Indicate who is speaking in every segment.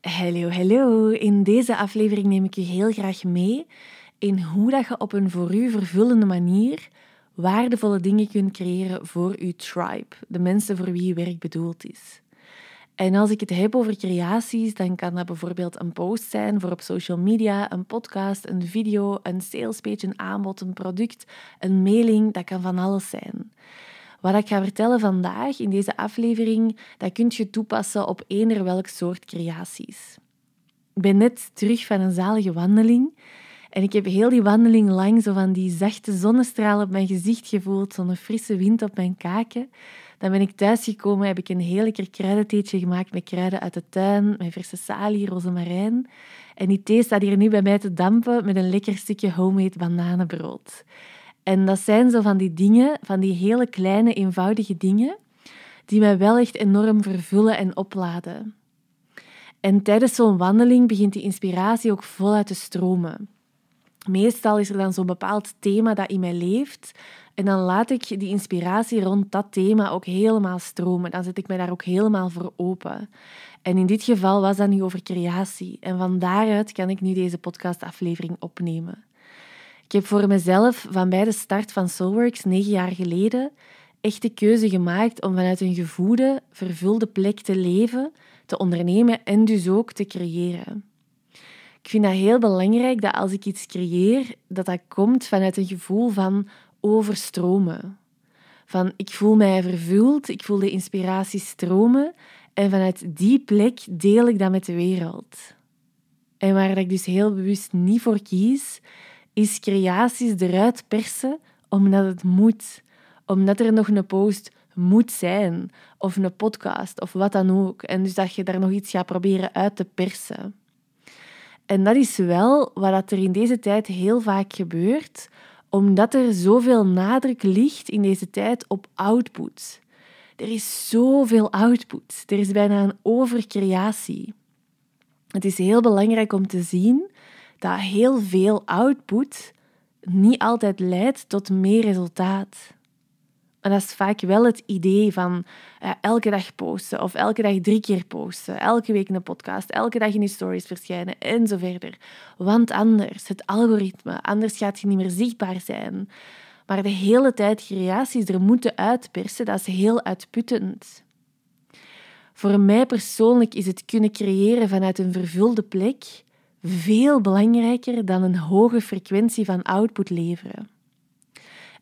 Speaker 1: Hallo, hallo. In deze aflevering neem ik je heel graag mee in hoe dat je op een voor u vervullende manier waardevolle dingen kunt creëren voor uw tribe, de mensen voor wie je werk bedoeld is. En als ik het heb over creaties, dan kan dat bijvoorbeeld een post zijn voor op social media, een podcast, een video, een salespage, een aanbod, een product, een mailing, dat kan van alles zijn. Wat ik ga vertellen vandaag in deze aflevering, dat kun je toepassen op eender welk soort creaties. Ik ben net terug van een zalige wandeling en ik heb heel die wandeling lang zo van die zachte zonnestralen op mijn gezicht gevoeld, zo'n frisse wind op mijn kaken. Dan ben ik thuisgekomen, heb ik een heel lekker kruidentheetje gemaakt met kruiden uit de tuin, met verse salie, rozemarijn. En die thee staat hier nu bij mij te dampen met een lekker stukje homemade bananenbrood. En dat zijn zo van die dingen, van die hele kleine, eenvoudige dingen, die mij wel echt enorm vervullen en opladen. En tijdens zo'n wandeling begint die inspiratie ook voluit te stromen. Meestal is er dan zo'n bepaald thema dat in mij leeft. En dan laat ik die inspiratie rond dat thema ook helemaal stromen. Dan zet ik mij daar ook helemaal voor open. En in dit geval was dat nu over creatie. En van daaruit kan ik nu deze podcastaflevering opnemen. Ik heb voor mezelf van bij de start van Soulworks, negen jaar geleden, echt de keuze gemaakt om vanuit een gevoede, vervulde plek te leven, te ondernemen en dus ook te creëren. Ik vind dat heel belangrijk dat als ik iets creëer, dat dat komt vanuit een gevoel van overstromen. Van ik voel mij vervuld, ik voel de inspiratie stromen en vanuit die plek deel ik dat met de wereld. En waar ik dus heel bewust niet voor kies, is creaties eruit persen omdat het moet. Omdat er nog een post moet zijn, of een podcast, of wat dan ook. En dus dat je daar nog iets gaat proberen uit te persen. En dat is wel wat er in deze tijd heel vaak gebeurt, omdat er zoveel nadruk ligt in deze tijd op output. Er is zoveel output. Er is bijna een overcreatie. Het is heel belangrijk om te zien dat heel veel output niet altijd leidt tot meer resultaat. En dat is vaak wel het idee van uh, elke dag posten of elke dag drie keer posten, elke week een podcast, elke dag in je stories verschijnen en zo verder. Want anders, het algoritme, anders gaat je niet meer zichtbaar zijn. Maar de hele tijd creaties er moeten uitpersen, dat is heel uitputtend. Voor mij persoonlijk is het kunnen creëren vanuit een vervulde plek veel belangrijker dan een hoge frequentie van output leveren.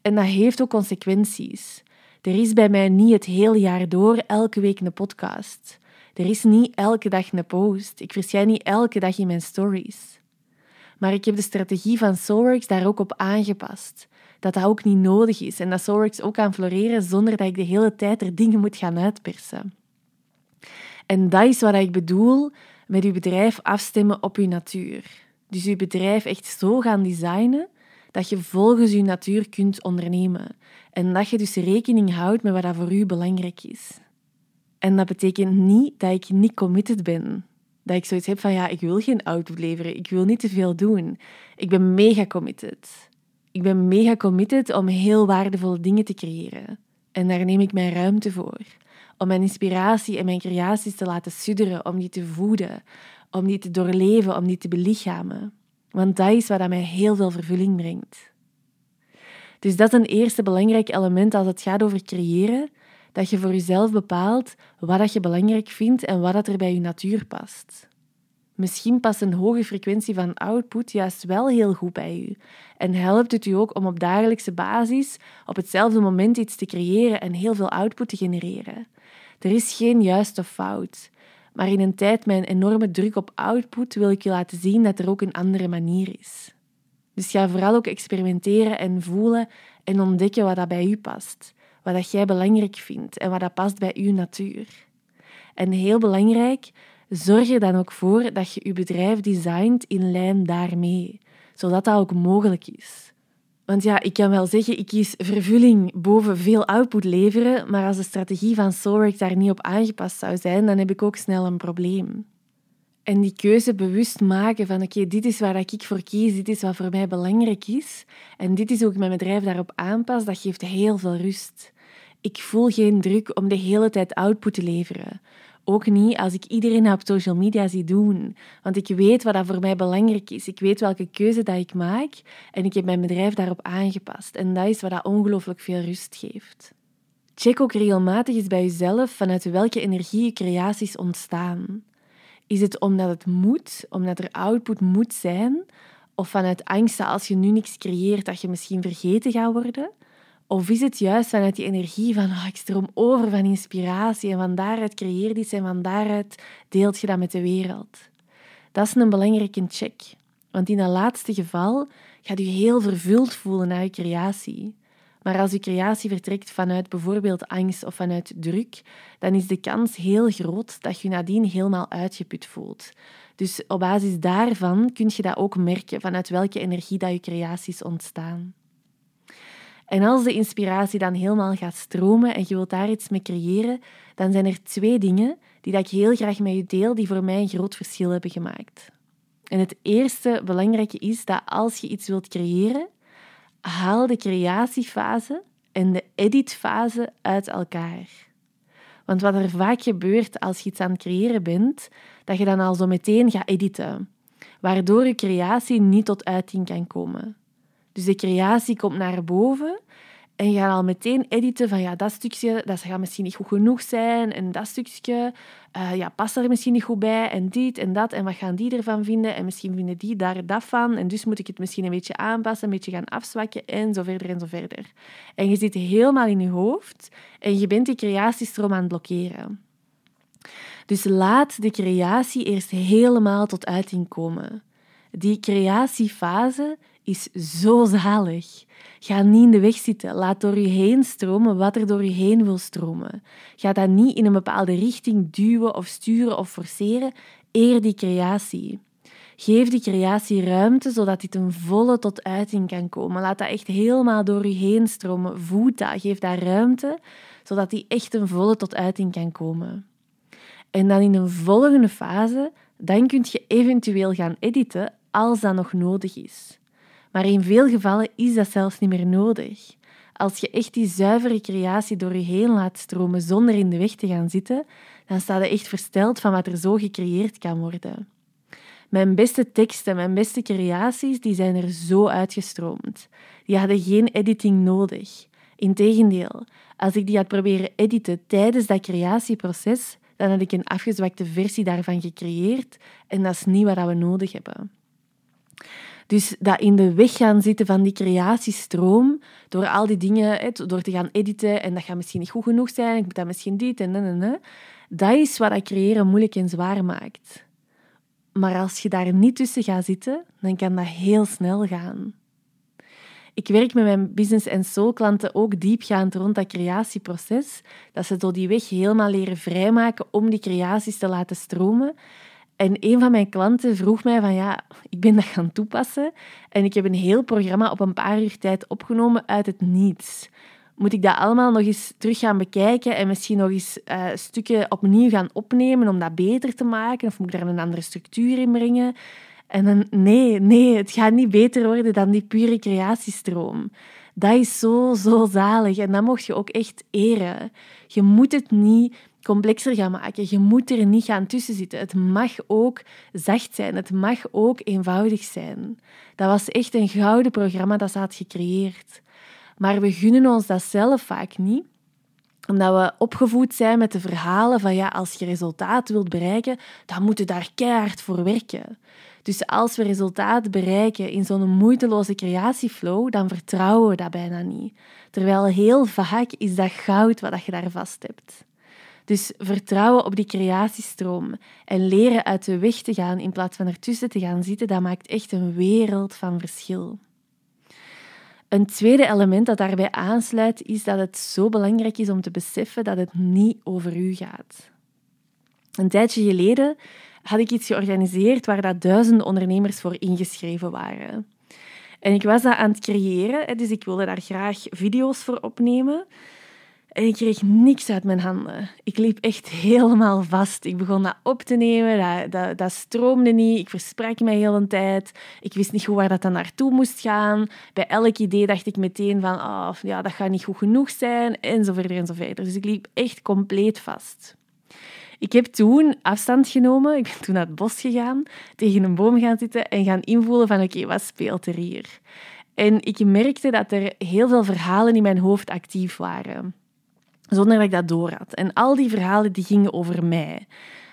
Speaker 1: En dat heeft ook consequenties. Er is bij mij niet het hele jaar door elke week een podcast. Er is niet elke dag een post. Ik verschijn niet elke dag in mijn stories. Maar ik heb de strategie van Soulworks daar ook op aangepast. Dat dat ook niet nodig is en dat Soulworks ook kan floreren zonder dat ik de hele tijd er dingen moet gaan uitpersen. En dat is wat ik bedoel met uw bedrijf afstemmen op uw natuur. Dus uw bedrijf echt zo gaan designen dat je volgens uw natuur kunt ondernemen. En dat je dus rekening houdt met wat dat voor u belangrijk is. En dat betekent niet dat ik niet committed ben. Dat ik zoiets heb van ja, ik wil geen output leveren, ik wil niet te veel doen. Ik ben mega committed. Ik ben mega committed om heel waardevolle dingen te creëren. En daar neem ik mijn ruimte voor om mijn inspiratie en mijn creaties te laten sudderen, om die te voeden, om die te doorleven, om die te belichamen. Want dat is wat mij heel veel vervulling brengt. Dus dat is een eerste belangrijk element als het gaat over creëren, dat je voor jezelf bepaalt wat dat je belangrijk vindt en wat dat er bij je natuur past. Misschien past een hoge frequentie van output juist wel heel goed bij u en helpt het u ook om op dagelijkse basis op hetzelfde moment iets te creëren en heel veel output te genereren. Er is geen juiste fout. Maar in een tijd met een enorme druk op output wil ik je laten zien dat er ook een andere manier is. Dus ga vooral ook experimenteren en voelen en ontdekken wat dat bij u past, wat dat jij belangrijk vindt en wat dat past bij uw natuur. En heel belangrijk, zorg er dan ook voor dat je je bedrijf designt in lijn daarmee, zodat dat ook mogelijk is. Want ja, ik kan wel zeggen, ik kies vervulling boven veel output leveren, maar als de strategie van Soulwork daar niet op aangepast zou zijn, dan heb ik ook snel een probleem. En die keuze bewust maken van oké, dit is waar ik voor kies, dit is wat voor mij belangrijk is en dit is hoe ik mijn bedrijf daarop aanpas, dat geeft heel veel rust. Ik voel geen druk om de hele tijd output te leveren. Ook niet als ik iedereen op social media zie doen. Want ik weet wat dat voor mij belangrijk is. Ik weet welke keuze dat ik maak en ik heb mijn bedrijf daarop aangepast. En dat is wat dat ongelooflijk veel rust geeft. Check ook regelmatig eens bij jezelf vanuit welke energie je creaties ontstaan. Is het omdat het moet, omdat er output moet zijn? Of vanuit angst dat als je nu niks creëert, dat je misschien vergeten gaat worden? Of is het juist vanuit die energie van oh, ik stroom over van inspiratie en van daaruit creëer iets en van daaruit deelt je dat met de wereld? Dat is een belangrijke check. Want in dat laatste geval gaat je heel vervuld voelen naar je creatie. Maar als je creatie vertrekt vanuit bijvoorbeeld angst of vanuit druk, dan is de kans heel groot dat je nadien helemaal uitgeput voelt. Dus op basis daarvan kun je dat ook merken, vanuit welke energie dat je creaties ontstaan. En als de inspiratie dan helemaal gaat stromen en je wilt daar iets mee creëren, dan zijn er twee dingen die dat ik heel graag met je deel, die voor mij een groot verschil hebben gemaakt. En het eerste belangrijke is dat als je iets wilt creëren, haal de creatiefase en de editfase uit elkaar. Want wat er vaak gebeurt als je iets aan het creëren bent, dat je dan al zo meteen gaat editen, waardoor je creatie niet tot uiting kan komen. Dus de creatie komt naar boven en je gaat al meteen editen van ja, dat stukje dat gaat misschien niet goed genoeg zijn en dat stukje uh, ja, past er misschien niet goed bij en dit en dat en wat gaan die ervan vinden en misschien vinden die daar dat van en dus moet ik het misschien een beetje aanpassen, een beetje gaan afzwakken en zo verder en zo verder. En je zit helemaal in je hoofd en je bent die creatiestroom aan het blokkeren. Dus laat de creatie eerst helemaal tot uiting komen. Die creatiefase is zo zalig. Ga niet in de weg zitten. Laat door je heen stromen wat er door je heen wil stromen. Ga dat niet in een bepaalde richting duwen of sturen of forceren. Eer die creatie. Geef die creatie ruimte zodat dit een volle tot uiting kan komen. Laat dat echt helemaal door je heen stromen. Voed dat. Geef dat ruimte zodat die echt een volle tot uiting kan komen. En dan in een volgende fase, dan kun je eventueel gaan editen als dat nog nodig is. Maar in veel gevallen is dat zelfs niet meer nodig. Als je echt die zuivere creatie door je heen laat stromen zonder in de weg te gaan zitten, dan sta je echt versteld van wat er zo gecreëerd kan worden. Mijn beste teksten, mijn beste creaties, die zijn er zo uitgestroomd. Die hadden geen editing nodig. Integendeel, als ik die had proberen editen tijdens dat creatieproces, dan had ik een afgezwakte versie daarvan gecreëerd en dat is niet wat we nodig hebben. Dus dat in de weg gaan zitten van die creatiestroom, door al die dingen, door te gaan editen en dat gaat misschien niet goed genoeg zijn, ik moet dat misschien dit en en, dat is wat dat creëren moeilijk en zwaar maakt. Maar als je daar niet tussen gaat zitten, dan kan dat heel snel gaan. Ik werk met mijn business en soul klanten ook diepgaand rond dat creatieproces, dat ze door die weg helemaal leren vrijmaken om die creaties te laten stromen en een van mijn klanten vroeg mij van ja, ik ben dat gaan toepassen en ik heb een heel programma op een paar uur tijd opgenomen uit het niets. Moet ik dat allemaal nog eens terug gaan bekijken en misschien nog eens uh, stukken opnieuw gaan opnemen om dat beter te maken? Of moet ik daar een andere structuur in brengen? En dan, nee, nee, het gaat niet beter worden dan die pure creatiestroom. Dat is zo, zo zalig en dat mocht je ook echt eren. Je moet het niet complexer gaan maken. Je moet er niet gaan tussen zitten. Het mag ook zacht zijn. Het mag ook eenvoudig zijn. Dat was echt een gouden programma dat ze had gecreëerd. Maar we gunnen ons dat zelf vaak niet omdat we opgevoed zijn met de verhalen van ja, als je resultaat wilt bereiken, dan moet je daar keihard voor werken. Dus als we resultaat bereiken in zo'n moeiteloze creatieflow, dan vertrouwen we dat bijna niet. Terwijl heel vaak is dat goud wat je daar vast hebt. Dus vertrouwen op die creatiestroom en leren uit de weg te gaan in plaats van ertussen te gaan zitten, dat maakt echt een wereld van verschil. Een tweede element dat daarbij aansluit is dat het zo belangrijk is om te beseffen dat het niet over u gaat. Een tijdje geleden had ik iets georganiseerd waar dat duizenden ondernemers voor ingeschreven waren. En ik was dat aan het creëren, dus ik wilde daar graag video's voor opnemen. En ik kreeg niks uit mijn handen. Ik liep echt helemaal vast. Ik begon dat op te nemen, dat, dat, stroomde niet. Ik versprak me heel een tijd. Ik wist niet goed waar dat dan naartoe moest gaan. Bij elk idee dacht ik meteen van, oh, ja, dat gaat niet goed genoeg zijn, en zo verder en zo verder. Dus ik liep echt compleet vast. Ik heb toen afstand genomen. Ik ben toen naar het bos gegaan, tegen een boom gaan zitten en gaan invoelen van oké, wat speelt er hier? En ik merkte dat er heel veel verhalen in mijn hoofd actief waren, zonder dat ik dat door had. En al die verhalen die gingen over mij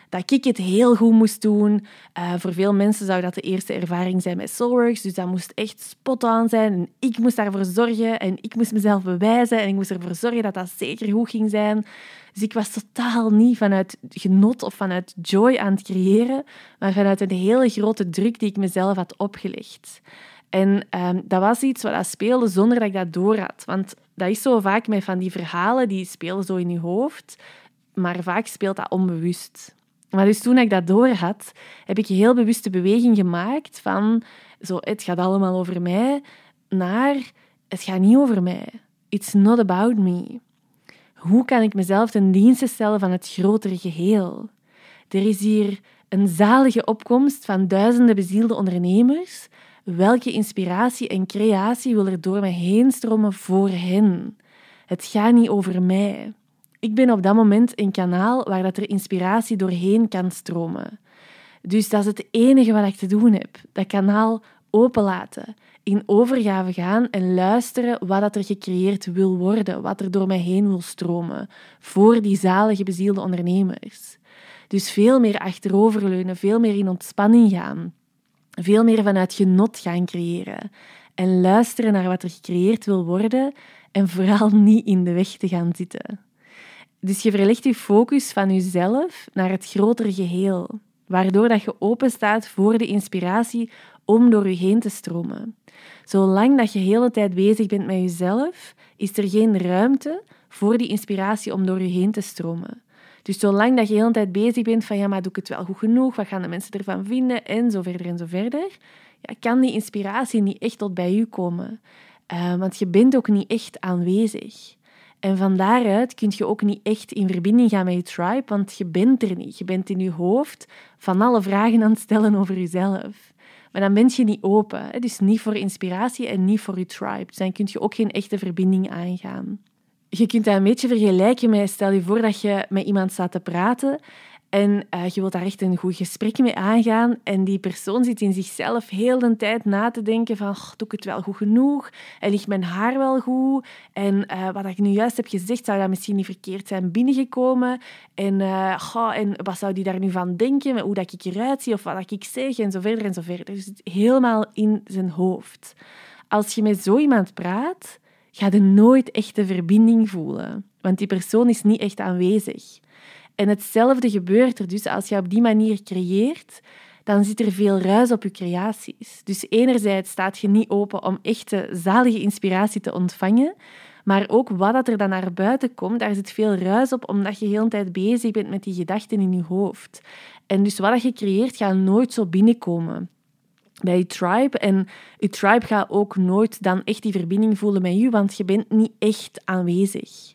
Speaker 1: dat ik het heel goed moest doen. Uh, voor veel mensen zou dat de eerste ervaring zijn met Soulworks, dus dat moest echt spot-on zijn. En ik moest daarvoor zorgen en ik moest mezelf bewijzen en ik moest ervoor zorgen dat dat zeker goed ging zijn. Dus ik was totaal niet vanuit genot of vanuit joy aan het creëren, maar vanuit een hele grote druk die ik mezelf had opgelegd. En um, dat was iets wat dat speelde zonder dat ik dat door had. Want dat is zo vaak met van die verhalen, die spelen zo in je hoofd. Maar vaak speelt dat onbewust. Maar dus toen ik dat door had, heb ik een heel bewuste beweging gemaakt van zo, het gaat allemaal over mij, naar het gaat niet over mij. It's not about me. Hoe kan ik mezelf ten dienste stellen van het grotere geheel? Er is hier een zalige opkomst van duizenden bezielde ondernemers. Welke inspiratie en creatie wil er door mij heen stromen voor hen? Het gaat niet over mij. Ik ben op dat moment een kanaal waar dat er inspiratie doorheen kan stromen. Dus dat is het enige wat ik te doen heb. Dat kanaal openlaten, in overgave gaan en luisteren wat dat er gecreëerd wil worden, wat er door mij heen wil stromen, voor die zalige bezielde ondernemers. Dus veel meer achteroverleunen, veel meer in ontspanning gaan, veel meer vanuit genot gaan creëren en luisteren naar wat er gecreëerd wil worden en vooral niet in de weg te gaan zitten. Dus je verlegt je focus van jezelf naar het grotere geheel, waardoor dat je open staat voor de inspiratie om door je heen te stromen. Zolang dat je de hele tijd bezig bent met jezelf, is er geen ruimte voor die inspiratie om door je heen te stromen. Dus zolang dat je de hele tijd bezig bent van ja, maar doe ik het wel goed genoeg? Wat gaan de mensen ervan vinden? En zo verder en zo verder. Ja, kan die inspiratie niet echt tot bij je komen. Uh, want je bent ook niet echt aanwezig. En van daaruit kun je ook niet echt in verbinding gaan met je tribe, want je bent er niet. Je bent in je hoofd van alle vragen aan het stellen over jezelf. Maar dan ben je niet open. Dus niet voor inspiratie en niet voor je tribe. Dus dan kun je ook geen echte verbinding aangaan. Je kunt dat een beetje vergelijken met, stel je voor dat je met iemand staat te praten en uh, je wilt daar echt een goed gesprek mee aangaan. En die persoon zit in zichzelf heel de tijd na te denken van... doe ik het wel goed genoeg? En ligt mijn haar wel goed? En uh, wat ik nu juist heb gezegd, zou dat misschien niet verkeerd zijn binnengekomen? En, uh, en wat zou die daar nu van denken? Hoe dat ik eruit zie of wat ik zeg? En zo verder en zo verder. Dus het helemaal in zijn hoofd. Als je met zo iemand praat, ga je nooit echt de verbinding voelen. Want die persoon is niet echt aanwezig. En hetzelfde gebeurt er dus als je op die manier creëert, dan zit er veel ruis op je creaties. Dus enerzijds staat je niet open om echte zalige inspiratie te ontvangen, maar ook wat er dan naar buiten komt, daar zit veel ruis op, omdat je de hele tijd bezig bent met die gedachten in je hoofd. En dus wat je creëert, gaat nooit zo binnenkomen bij je tribe. En je tribe gaat ook nooit dan echt die verbinding voelen met je, want je bent niet echt aanwezig.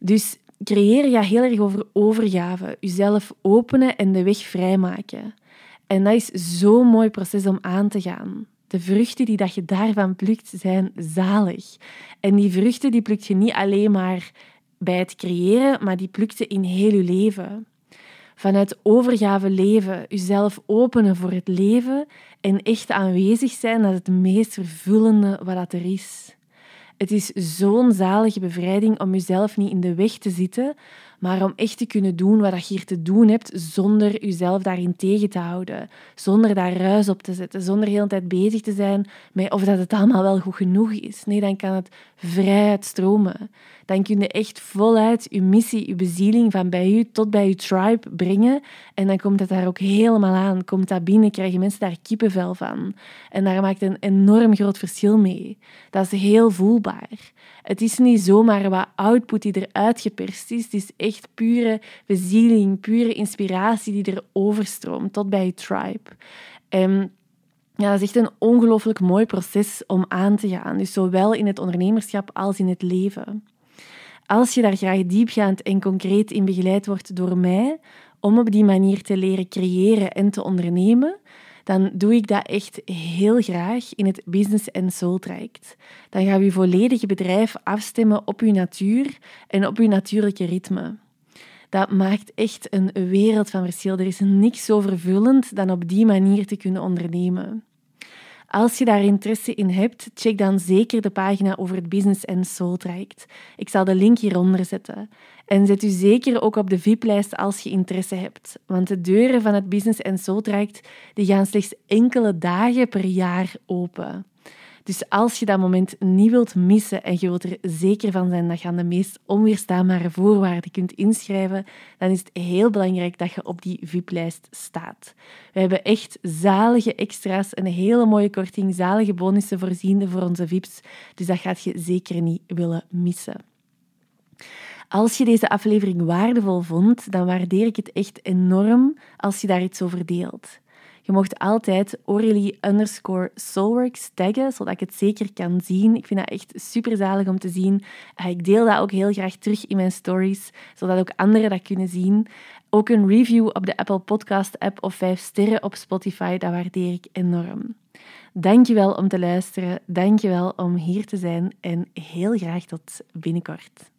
Speaker 1: Dus creëren gaat heel erg over overgave, jezelf openen en de weg vrijmaken. En dat is zo'n mooi proces om aan te gaan. De vruchten die dat je daarvan plukt, zijn zalig. En die vruchten die plukt je niet alleen maar bij het creëren, maar die plukt je in heel je leven. Vanuit overgave leven, jezelf openen voor het leven en echt aanwezig zijn, dat is het meest vervullende wat er is. Het is zo'n zalige bevrijding om jezelf niet in de weg te zitten, maar om echt te kunnen doen wat je hier te doen hebt, zonder jezelf daarin tegen te houden, zonder daar ruis op te zetten, zonder de hele tijd bezig te zijn met of dat het allemaal wel goed genoeg is. Nee, dan kan het vrij stromen. Dan kun je echt voluit je missie, je bezieling van bij je tot bij je tribe brengen en dan komt het daar ook helemaal aan. Komt dat binnen, krijgen mensen daar kippenvel van. En daar maakt een enorm groot verschil mee. Dat is heel voelbaar. Het is niet zomaar wat output die eruit geperst is. Het is echt pure bezieling, pure inspiratie die er overstroomt tot bij je tribe. En ja, dat is echt een ongelooflijk mooi proces om aan te gaan. Dus zowel in het ondernemerschap als in het leven. Als je daar graag diepgaand en concreet in begeleid wordt door mij, om op die manier te leren creëren en te ondernemen, dan doe ik dat echt heel graag in het Business and Soul traject. Dan gaan we je volledige bedrijf afstemmen op je natuur en op je natuurlijke ritme. Dat maakt echt een wereld van verschil. Er is niks zo vervullend dan op die manier te kunnen ondernemen. Als je daar interesse in hebt, check dan zeker de pagina over het Business and Soul traject. Ik zal de link hieronder zetten. En zet u zeker ook op de VIP-lijst als je interesse hebt. Want de deuren van het Business and Soul traject die gaan slechts enkele dagen per jaar open. Dus als je dat moment niet wilt missen en je wilt er zeker van zijn dat je aan de meest onweerstaanbare voorwaarden kunt inschrijven, dan is het heel belangrijk dat je op die VIP-lijst staat. We hebben echt zalige extra's, een hele mooie korting, zalige bonussen voorzien voor onze VIP's. Dus dat gaat je zeker niet willen missen. Als je deze aflevering waardevol vond, dan waardeer ik het echt enorm als je daar iets over deelt. Je mocht altijd Aurélie underscore Soulworks taggen, zodat ik het zeker kan zien. Ik vind dat echt super zalig om te zien. Eh, ik deel dat ook heel graag terug in mijn stories, zodat ook anderen dat kunnen zien. Ook een review op de Apple Podcast app of vijf sterren op Spotify, dat waardeer ik enorm. Dankjewel om te luisteren, dankjewel om hier te zijn en heel graag tot binnenkort.